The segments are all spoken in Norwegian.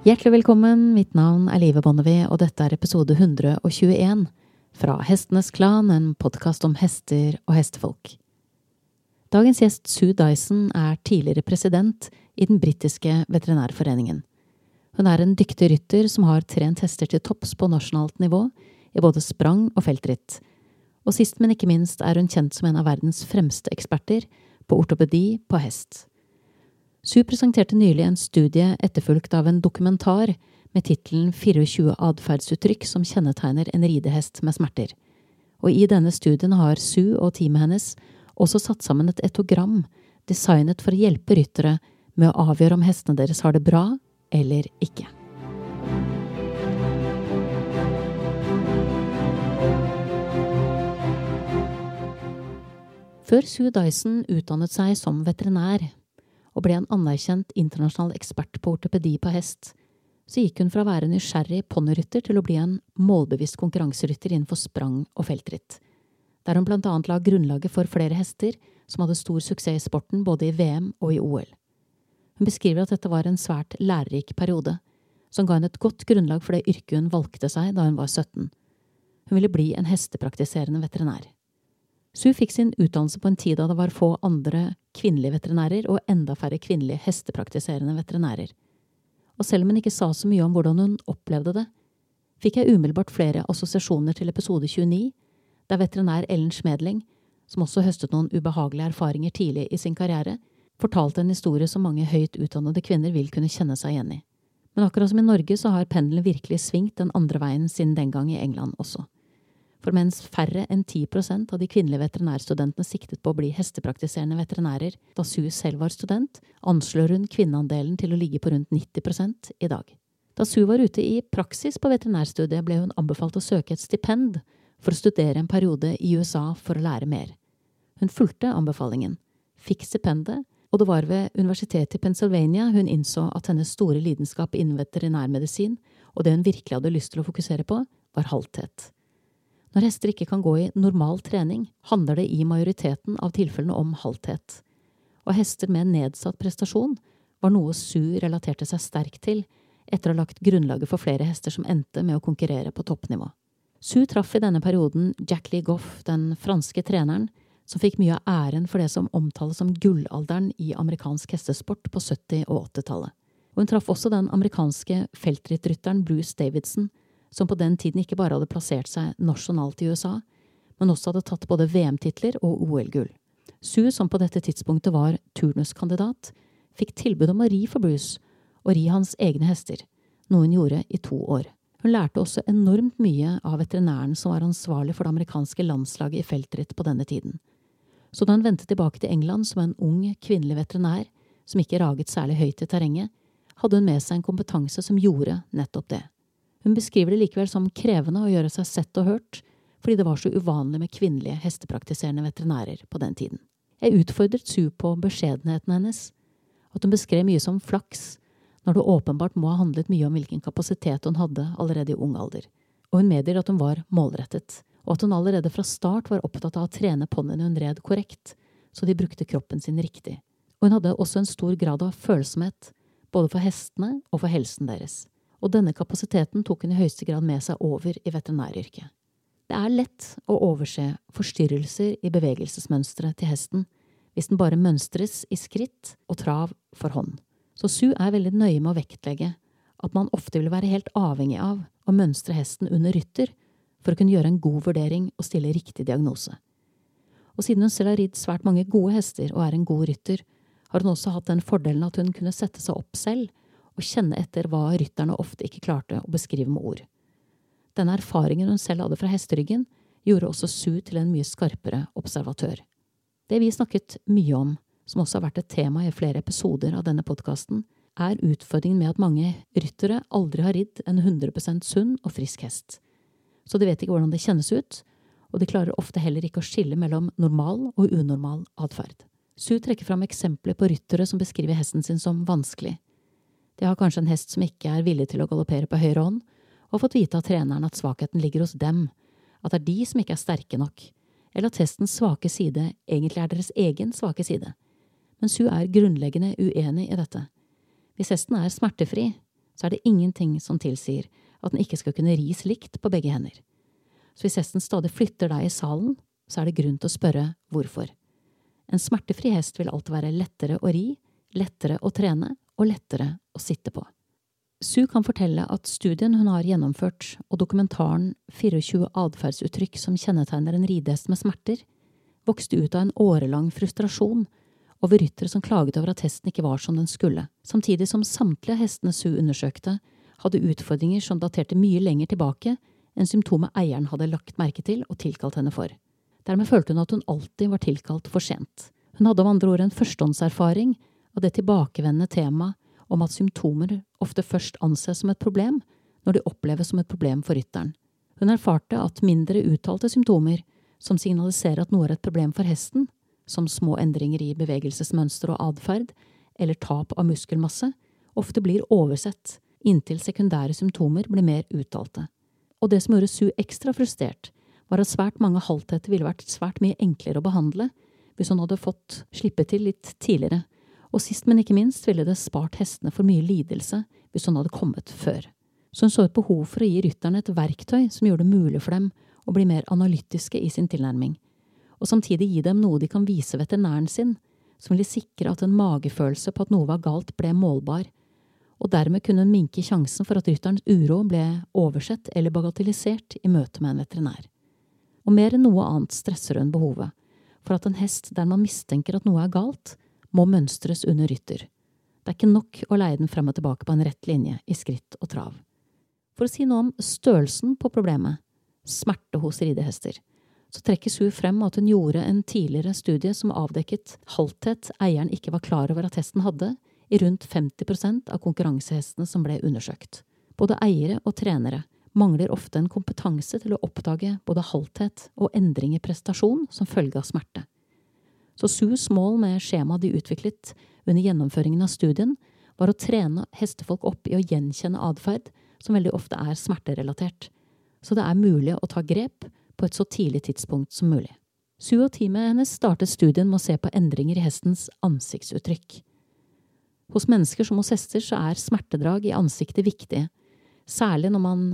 Hjertelig velkommen, mitt navn er Live Bonnevie, og dette er episode 121 fra Hestenes Klan, en podkast om hester og hestefolk. Dagens gjest Sue Dyson er tidligere president i den britiske veterinærforeningen. Hun er en dyktig rytter som har trent hester til topps på nasjonalt nivå i både sprang og feltritt, og sist, men ikke minst er hun kjent som en av verdens fremste eksperter på ortopedi på hest. Sue presenterte nylig en studie etterfulgt av en dokumentar med tittelen 24 atferdsuttrykk som kjennetegner en ridehest med smerter. Og i denne studien har Sue og teamet hennes også satt sammen et etogram designet for å hjelpe ryttere med å avgjøre om hestene deres har det bra eller ikke. Før Sue Dyson utdannet seg som veterinær og ble en anerkjent internasjonal ekspert på ortopedi på hest, så gikk hun fra å være nysgjerrig ponnirytter til å bli en målbevisst konkurranserytter innenfor sprang og feltritt, der hun blant annet la grunnlaget for flere hester som hadde stor suksess i sporten både i VM og i OL. Hun beskriver at dette var en svært lærerik periode, som ga henne et godt grunnlag for det yrket hun valgte seg da hun var 17. Hun ville bli en hestepraktiserende veterinær. Sue fikk sin utdannelse på en tid da det var få andre kvinnelige veterinærer og enda færre kvinnelige hestepraktiserende veterinærer. Og selv om hun ikke sa så mye om hvordan hun opplevde det, fikk jeg umiddelbart flere assosiasjoner til episode 29, der veterinær Ellen Schmedling, som også høstet noen ubehagelige erfaringer tidlig i sin karriere, fortalte en historie som mange høyt utdannede kvinner vil kunne kjenne seg igjen i. Men akkurat som i Norge så har pendelen virkelig svingt den andre veien siden den gang i England også. For mens færre enn 10% av de kvinnelige veterinærstudentene siktet på å bli hestepraktiserende veterinærer da Sue selv var student, anslår hun kvinneandelen til å ligge på rundt 90 i dag. Da Sue var ute i praksis på veterinærstudiet, ble hun anbefalt å søke et stipend for å studere en periode i USA for å lære mer. Hun fulgte anbefalingen, fikk stipendet, og det var ved universitetet i Pennsylvania hun innså at hennes store lidenskap innen veterinærmedisin og det hun virkelig hadde lyst til å fokusere på, var halthet. Når hester ikke kan gå i normal trening, handler det i majoriteten av tilfellene om halthet. Og hester med nedsatt prestasjon var noe Sue relaterte seg sterkt til etter å ha lagt grunnlaget for flere hester som endte med å konkurrere på toppnivå. Sue traff i denne perioden Jack Lee Goff, den franske treneren, som fikk mye av æren for det som omtales som gullalderen i amerikansk hestesport på 70- og 80-tallet. Og hun traff også den amerikanske feltrittrytteren Bruce Davidson, som på den tiden ikke bare hadde plassert seg nasjonalt i USA, men også hadde tatt både VM-titler og OL-gull. Sue, som på dette tidspunktet var turnuskandidat, fikk tilbud om å ri for Bruce og ri hans egne hester, noe hun gjorde i to år. Hun lærte også enormt mye av veterinæren som var ansvarlig for det amerikanske landslaget i feltritt på denne tiden. Så da hun vendte tilbake til England som en ung, kvinnelig veterinær som ikke raget særlig høyt i terrenget, hadde hun med seg en kompetanse som gjorde nettopp det. Hun beskriver det likevel som krevende å gjøre seg sett og hørt, fordi det var så uvanlig med kvinnelige hestepraktiserende veterinærer på den tiden. Jeg utfordret Sue på beskjedenheten hennes, at hun beskrev mye som flaks, når det åpenbart må ha handlet mye om hvilken kapasitet hun hadde allerede i ung alder, og hun medgir at hun var målrettet, og at hun allerede fra start var opptatt av å trene ponniene hun red korrekt, så de brukte kroppen sin riktig, og hun hadde også en stor grad av følsomhet, både for hestene og for helsen deres og denne kapasiteten tok hun i høyeste grad med seg over i veterinæryrket. Det er lett å overse forstyrrelser i bevegelsesmønsteret til hesten hvis den bare mønstres i skritt og trav for hånd. Så Sue er veldig nøye med å vektlegge at man ofte vil være helt avhengig av å mønstre hesten under rytter for å kunne gjøre en god vurdering og stille riktig diagnose. Og siden hun selv har ridd svært mange gode hester og er en god rytter, har hun også hatt den fordelen at hun kunne sette seg opp selv og kjenne etter hva rytterne ofte ikke klarte å beskrive med ord. Denne erfaringen hun selv hadde fra hesteryggen, gjorde også Sue til en mye skarpere observatør. Det vi snakket mye om, som også har vært et tema i flere episoder av denne podkasten, er utfordringen med at mange ryttere aldri har ridd en 100% sunn og frisk hest. Så de vet ikke hvordan det kjennes ut, og de klarer ofte heller ikke å skille mellom normal og unormal atferd. Sue trekker fram eksempler på ryttere som beskriver hesten sin som vanskelig, de har kanskje en hest som ikke er villig til å galoppere på høyre hånd, og fått vite av treneren at svakheten ligger hos dem, at det er de som ikke er sterke nok, eller at hestens svake side egentlig er deres egen svake side. Mens hun er grunnleggende uenig i dette. Hvis hesten er smertefri, så er det ingenting som tilsier at den ikke skal kunne ris likt på begge hender. Så hvis hesten stadig flytter deg i salen, så er det grunn til å spørre hvorfor. En smertefri hest vil alltid være lettere å ri, lettere å trene og lettere å sitte på. Sue kan fortelle at studien hun har gjennomført, og dokumentaren 24 atferdsuttrykk som kjennetegner en ridehest med smerter, vokste ut av en årelang frustrasjon over ryttere som klaget over at hesten ikke var som den skulle, samtidig som samtlige av hestene Sue undersøkte, hadde utfordringer som daterte mye lenger tilbake enn symptomet eieren hadde lagt merke til og tilkalt henne for. Dermed følte hun at hun alltid var tilkalt for sent. Hun hadde om andre ord en førstehåndserfaring av det tilbakevendende temaet om at symptomer ofte først anses som et problem når de oppleves som et problem for rytteren. Hun erfarte at mindre uttalte symptomer, som signaliserer at noe er et problem for hesten, som små endringer i bevegelsesmønster og atferd, eller tap av muskelmasse, ofte blir oversett, inntil sekundære symptomer blir mer uttalte. Og det som gjorde Sue ekstra frustrert, var at svært mange halvtheter ville vært svært mye enklere å behandle hvis hun hadde fått slippe til litt tidligere, og sist, men ikke minst ville det spart hestene for mye lidelse hvis hun hadde kommet før. Så hun så et behov for å gi rytterne et verktøy som gjorde det mulig for dem å bli mer analytiske i sin tilnærming, og samtidig gi dem noe de kan vise veterinæren sin, som ville sikre at en magefølelse på at noe var galt, ble målbar, og dermed kunne hun minke sjansen for at rytterens uro ble oversett eller bagatellisert i møte med en veterinær. Og mer enn noe annet stresser hun behovet for at en hest der man mistenker at noe er galt, må mønstres under rytter. Det er ikke nok å leie den frem og tilbake på en rett linje i skritt og trav. For å si noe om størrelsen på problemet, smerte hos ridehester, så trekkes hun frem at hun gjorde en tidligere studie som avdekket halthet eieren ikke var klar over at hesten hadde, i rundt 50% av konkurransehestene som ble undersøkt. Både eiere og trenere mangler ofte en kompetanse til å oppdage både halthet og endring i prestasjon som følge av smerte. Så Sues mål med skjemaet de utviklet under gjennomføringen av studien, var å trene hestefolk opp i å gjenkjenne atferd som veldig ofte er smerterelatert, så det er mulig å ta grep på et så tidlig tidspunkt som mulig. Sue og teamet hennes startet studien med å se på endringer i hestens ansiktsuttrykk. Hos mennesker som hos hester så er smertedrag i ansiktet viktig, særlig når man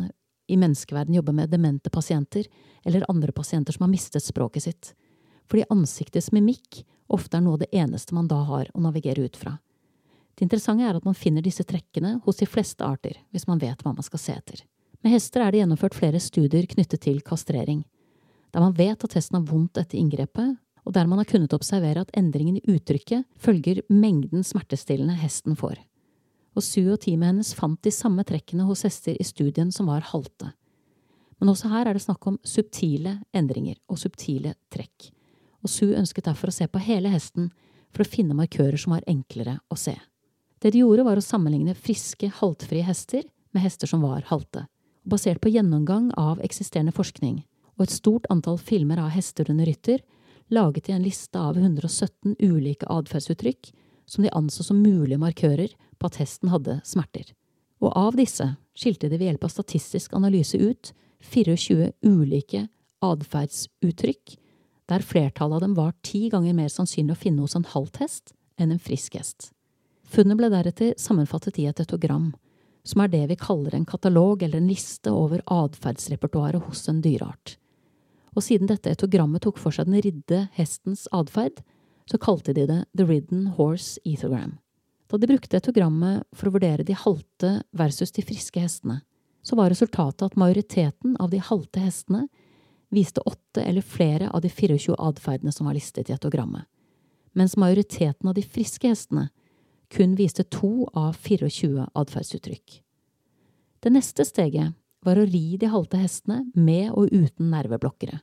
i menneskeverden jobber med demente pasienter eller andre pasienter som har mistet språket sitt fordi ansiktets mimikk ofte er noe av det eneste man da har å navigere ut fra. Det interessante er at man finner disse trekkene hos de fleste arter, hvis man vet hva man skal se etter. Med hester er det gjennomført flere studier knyttet til kastrering, der man vet at hesten har vondt etter inngrepet, og der man har kunnet observere at endringen i uttrykket følger mengden smertestillende hesten får. Og Sue og teamet hennes fant de samme trekkene hos hester i studien som var halte. Men også her er det snakk om subtile endringer og subtile trekk og Sue ønsket derfor å se på hele hesten for å finne markører som var enklere å se. Det de gjorde, var å sammenligne friske, haltfrie hester med hester som var halte. Basert på gjennomgang av eksisterende forskning og et stort antall filmer av hester under rytter, laget de en liste av 117 ulike atferdsuttrykk som de anså som mulige markører på at hesten hadde smerter. Og av disse skilte de ved hjelp av statistisk analyse ut 24 ulike atferdsuttrykk der flertallet av dem var ti ganger mer sannsynlig å finne hos en halvt hest enn en frisk hest. Funnet ble deretter sammenfattet i et etogram, som er det vi kaller en katalog eller en liste over atferdsrepertoaret hos en dyreart. Og siden dette etogrammet tok for seg den ridde hestens atferd, så kalte de det The Ridden Horse Ethogram. Da de brukte etogrammet for å vurdere de halte versus de friske hestene, så var resultatet at majoriteten av de halte hestene viste åtte eller flere av de 24 atferdene som var listet i etogrammet, mens majoriteten av de friske hestene kun viste to av 24 atferdsuttrykk. Det neste steget var å ri de halte hestene med og uten nerveblokkere,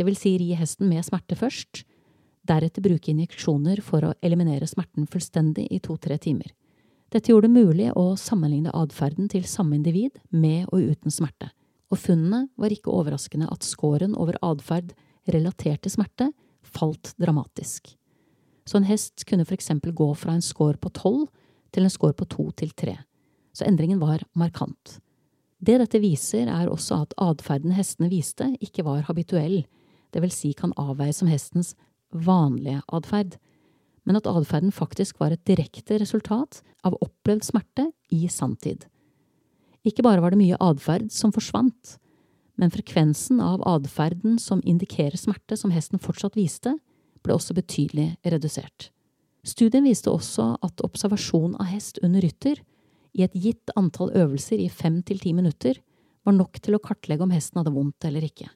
det vil si ri hesten med smerte først, deretter bruke injeksjoner for å eliminere smerten fullstendig i to–tre timer. Dette gjorde det mulig å sammenligne atferden til samme individ med og uten smerte og funnene var ikke overraskende at scoren over atferd relatert til smerte falt dramatisk. Så en hest kunne for eksempel gå fra en score på tolv til en score på to til tre, så endringen var markant. Det dette viser, er også at atferden hestene viste, ikke var habituell, det vil si kan avveies som hestens vanlige atferd, men at atferden faktisk var et direkte resultat av opplevd smerte i sanntid Ikke bare var det mye atferd som forsvant, men frekvensen av atferden som indikerer smerte som hesten fortsatt viste, ble også betydelig redusert. Studien viste også at observasjon av hest under rytter i et gitt antall øvelser i fem til ti minutter var nok til å kartlegge om hesten hadde vondt eller ikke.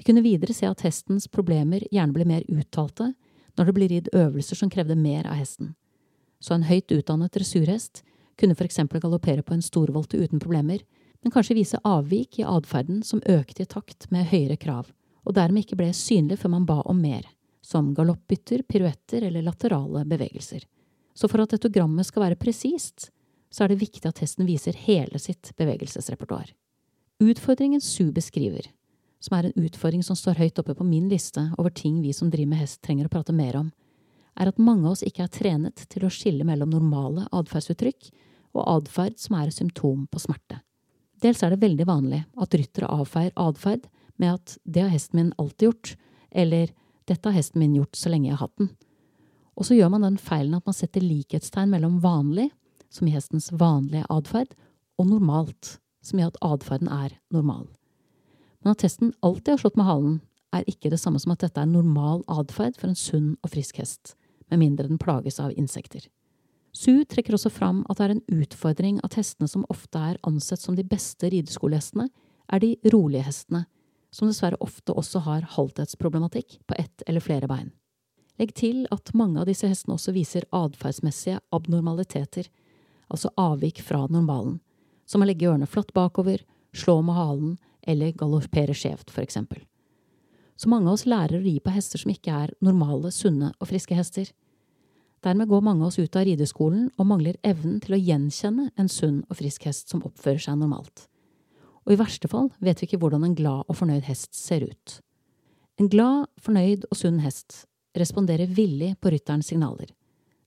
De kunne videre se at hestens problemer gjerne ble mer uttalte når det ble ridd øvelser som krevde mer av hesten. Så en høyt utdannet dressurhest kunne eksempel galoppere på en storvolte uten problemer, men kanskje vise avvik i atferden som økte i takt med høyere krav, og dermed ikke ble synlig før man ba om mer, som galoppbytter, piruetter eller laterale bevegelser. Så for at etogrammet skal være presist, så er det viktig at hesten viser hele sitt bevegelsesrepertoar. Utfordringen Su beskriver, som er en utfordring som står høyt oppe på min liste over ting vi som driver med hest trenger å prate mer om, er at mange av oss ikke er trenet til å skille mellom normale atferdsuttrykk og atferd som er et symptom på smerte. Dels er det veldig vanlig at ryttere avfeier atferd med at det har hesten min alltid gjort, eller dette har hesten min gjort så lenge jeg har hatt den. Og så gjør man den feilen at man setter likhetstegn mellom vanlig, som i hestens vanlige atferd, og normalt, som i at atferden er normal. Men at hesten alltid har slått med halen, er ikke det samme som at dette er normal atferd for en sunn og frisk hest, med mindre den plages av insekter. Su trekker også fram at det er en utfordring at hestene som ofte er ansett som de beste rideskolehestene, er de rolige hestene, som dessverre ofte også har halthetsproblematikk på ett eller flere bein. Legg til at mange av disse hestene også viser atferdsmessige abnormaliteter, altså avvik fra normalen, som å legge ørene flatt bakover, slå med halen eller galoppere skjevt, for eksempel. Så mange av oss lærer å ri på hester som ikke er normale, sunne og friske hester. Dermed går mange av oss ut av rideskolen og mangler evnen til å gjenkjenne en sunn og frisk hest som oppfører seg normalt. Og i verste fall vet vi ikke hvordan en glad og fornøyd hest ser ut. En glad, fornøyd og sunn hest responderer villig på rytterens signaler.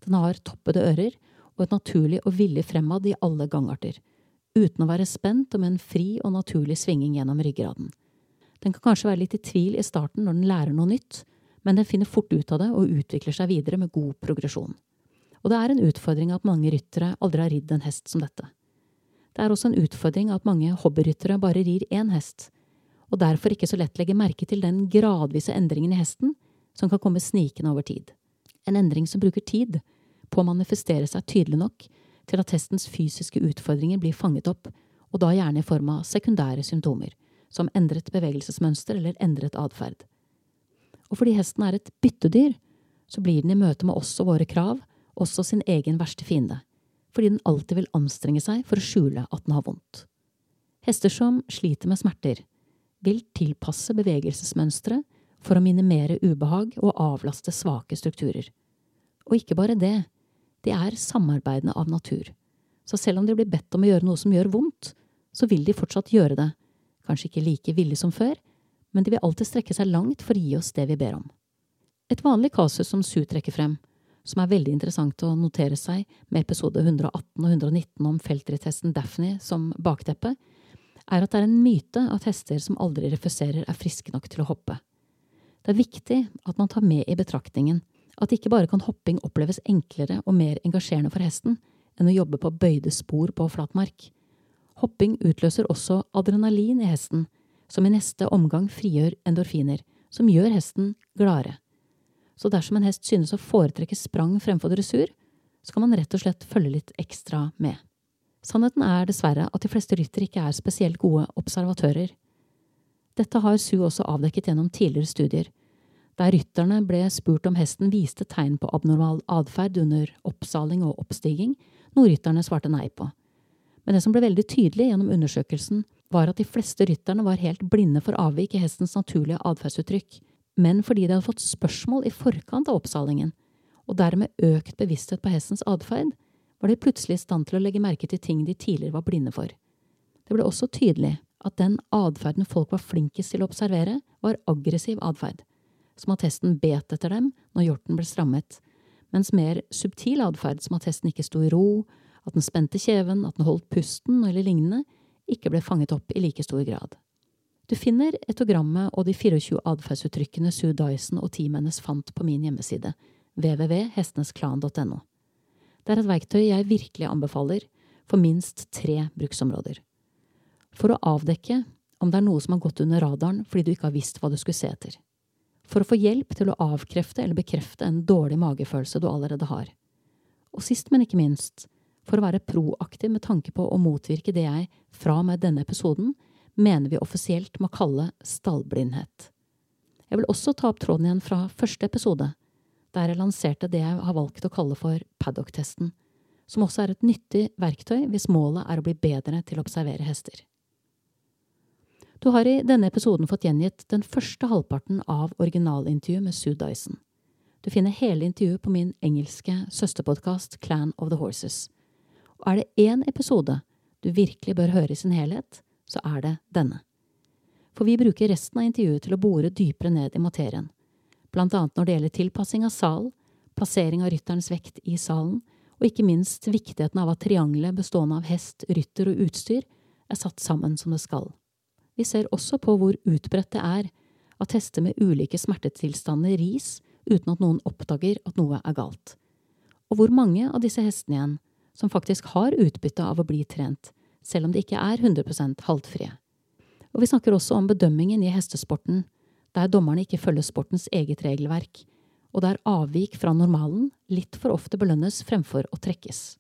Den har toppede ører og et naturlig og villig fremad i alle gangarter, uten å være spent og med en fri og naturlig svinging gjennom ryggraden. Den kan kanskje være litt i tvil i starten når den lærer noe nytt, men den finner fort ut av det og utvikler seg videre med god progresjon. Og det er en utfordring at mange ryttere aldri har ridd en hest som dette. Det er også en utfordring at mange hobbyryttere bare rir én hest, og derfor ikke så lett legger merke til den gradvise endringen i hesten som kan komme snikende over tid. En endring som bruker tid på å manifestere seg tydelig nok til at hestens fysiske utfordringer blir fanget opp, og da gjerne i form av sekundære symptomer, som endret bevegelsesmønster eller endret atferd. Og fordi hesten er et byttedyr, så blir den i møte med oss og våre krav også sin egen verste fiende, fordi den alltid vil anstrenge seg for å skjule at den har vondt. Hester som sliter med smerter, vil tilpasse bevegelsesmønstre for å minimere ubehag og avlaste svake strukturer. Og ikke bare det, de er samarbeidende av natur, så selv om de blir bedt om å gjøre noe som gjør vondt, så vil de fortsatt gjøre det, kanskje ikke like villig som før, men de vil alltid strekke seg langt for å gi oss det vi ber om. Et vanlig kasus som Su trekker frem, som er veldig interessant å notere seg med episode 118 og 119 om feltritthesten Daphne som bakteppe, er at det er en myte at hester som aldri refuserer, er friske nok til å hoppe. Det er viktig at man tar med i betraktningen at ikke bare kan hopping oppleves enklere og mer engasjerende for hesten enn å jobbe på bøyde spor på flatmark. Hopping utløser også adrenalin i hesten, som i neste omgang frigjør endorfiner, som gjør hesten gladere. Så dersom en hest synes å foretrekke sprang fremfor dressur, så kan man rett og slett følge litt ekstra med. Sannheten er dessverre at de fleste ryttere ikke er spesielt gode observatører. Dette har Su også avdekket gjennom tidligere studier, der rytterne ble spurt om hesten viste tegn på abnormal atferd under oppsaling og oppstiging, noe rytterne svarte nei på. Men det som ble veldig tydelig gjennom undersøkelsen, var at de fleste rytterne var helt blinde for avvik i hestens naturlige atferdsuttrykk, men fordi de hadde fått spørsmål i forkant av oppsalingen, og dermed økt bevissthet på hestens atferd, var de plutselig i stand til å legge merke til ting de tidligere var blinde for. Det ble også tydelig at den atferden folk var flinkest til å observere, var aggressiv atferd, som at hesten bet etter dem når hjorten ble strammet, mens mer subtil atferd, som at hesten ikke sto i ro, at den spente kjeven, at den holdt pusten eller lignende, ikke ble fanget opp i like stor grad. Du finner etogrammet og de 24 atferdsuttrykkene Sue Dyson og teamet hennes fant på min hjemmeside, www.hestenesklan.no. Det er et verktøy jeg virkelig anbefaler for minst tre bruksområder. For å avdekke om det er noe som har gått under radaren fordi du ikke har visst hva du skulle se etter. For å få hjelp til å avkrefte eller bekrefte en dårlig magefølelse du allerede har. Og sist, men ikke minst, for å være proaktiv med tanke på å motvirke det jeg, fra og med denne episoden, mener vi offisielt må kalle stallblindhet. Jeg vil også ta opp tråden igjen fra første episode, der jeg lanserte det jeg har valgt å kalle for paddock-testen, som også er et nyttig verktøy hvis målet er å bli bedre til å observere hester. Du har i denne episoden fått gjengitt den første halvparten av originalintervjuet med Sue Dyson. Du finner hele intervjuet på min engelske søsterpodkast Clan of the Horses. Og er det én episode du virkelig bør høre i sin helhet, så er det denne. For vi bruker resten av intervjuet til å bore dypere ned i materien, blant annet når det gjelder tilpassing av sal, plassering av rytterens vekt i salen, og ikke minst viktigheten av at triangelet bestående av hest, rytter og utstyr er satt sammen som det skal. Vi ser også på hvor utbredt det er at hester med ulike smertetilstander ris uten at noen oppdager at noe er galt, og hvor mange av disse hestene igjen som faktisk har utbytte av å bli trent, selv om de ikke er 100 haltfrie. Og vi snakker også om bedømmingen i hestesporten, der dommerne ikke følger sportens eget regelverk, og der avvik fra normalen litt for ofte belønnes fremfor å trekkes.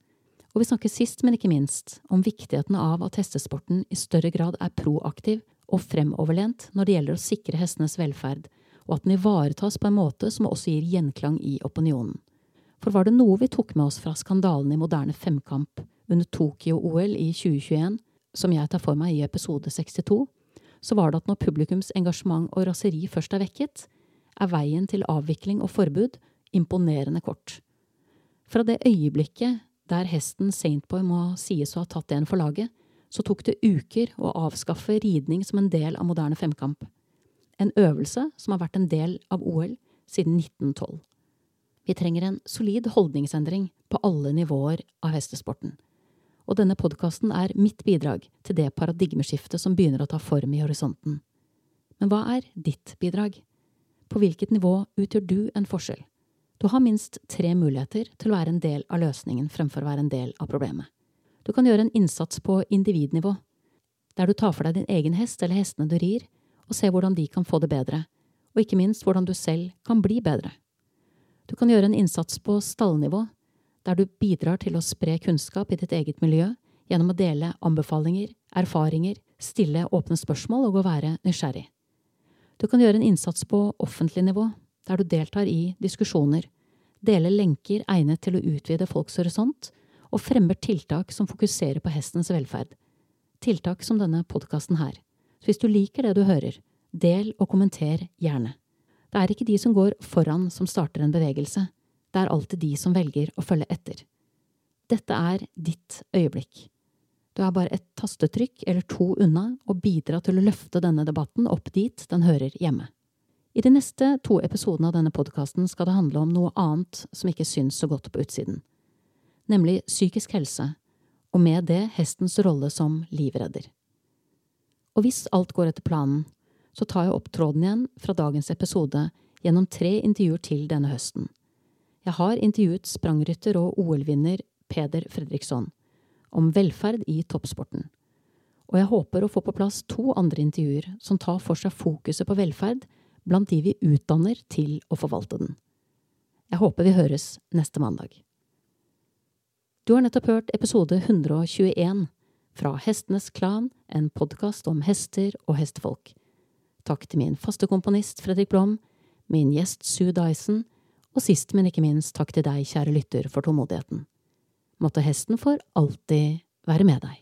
Og vi snakker sist, men ikke minst, om viktigheten av at hestesporten i større grad er proaktiv og fremoverlent når det gjelder å sikre hestenes velferd, og at den ivaretas på en måte som også gir gjenklang i opinionen. For var det noe vi tok med oss fra skandalen i moderne femkamp under Tokyo-OL i 2021, som jeg tar for meg i episode 62, så var det at når publikums engasjement og raseri først er vekket, er veien til avvikling og forbud imponerende kort. Fra det øyeblikket der hesten Saintboy må sies å ha tatt en for laget, så tok det uker å avskaffe ridning som en del av moderne femkamp. En øvelse som har vært en del av OL siden 1912. Vi trenger en solid holdningsendring på alle nivåer av hestesporten. Og denne podkasten er mitt bidrag til det paradigmeskiftet som begynner å ta form i horisonten. Men hva er ditt bidrag? På hvilket nivå utgjør du en forskjell? Du har minst tre muligheter til å være en del av løsningen fremfor å være en del av problemet. Du kan gjøre en innsats på individnivå, der du tar for deg din egen hest eller hestene du rir, og ser hvordan de kan få det bedre, og ikke minst hvordan du selv kan bli bedre. Du kan gjøre en innsats på stallnivå, der du bidrar til å spre kunnskap i ditt eget miljø gjennom å dele anbefalinger, erfaringer, stille åpne spørsmål og å være nysgjerrig. Du kan gjøre en innsats på offentlig nivå, der du deltar i diskusjoner, deler lenker egnet til å utvide folks horisont, og fremmer tiltak som fokuserer på hestens velferd. Tiltak som denne podkasten her. Så hvis du liker det du hører, del og kommenter gjerne. Det er ikke de som går foran som starter en bevegelse, det er alltid de som velger å følge etter. Dette er ditt øyeblikk. Du er bare et tastetrykk eller to unna å bidra til å løfte denne debatten opp dit den hører hjemme. I de neste to episodene av denne podkasten skal det handle om noe annet som ikke syns så godt på utsiden, nemlig psykisk helse, og med det hestens rolle som livredder. Og hvis alt går etter planen, så tar jeg opp tråden igjen fra dagens episode gjennom tre intervjuer til denne høsten. Jeg har intervjuet sprangrytter og OL-vinner Peder Fredriksson om velferd i toppsporten, og jeg håper å få på plass to andre intervjuer som tar for seg fokuset på velferd blant de vi utdanner til å forvalte den. Jeg håper vi høres neste mandag. Du har nettopp hørt episode 121 fra Hestenes Klan, en podkast om hester og hestefolk. Takk til min faste komponist Fredrik Blom, min gjest Sue Dyson, og sist, men ikke minst takk til deg, kjære lytter, for tålmodigheten. Måtte hesten for alltid være med deg.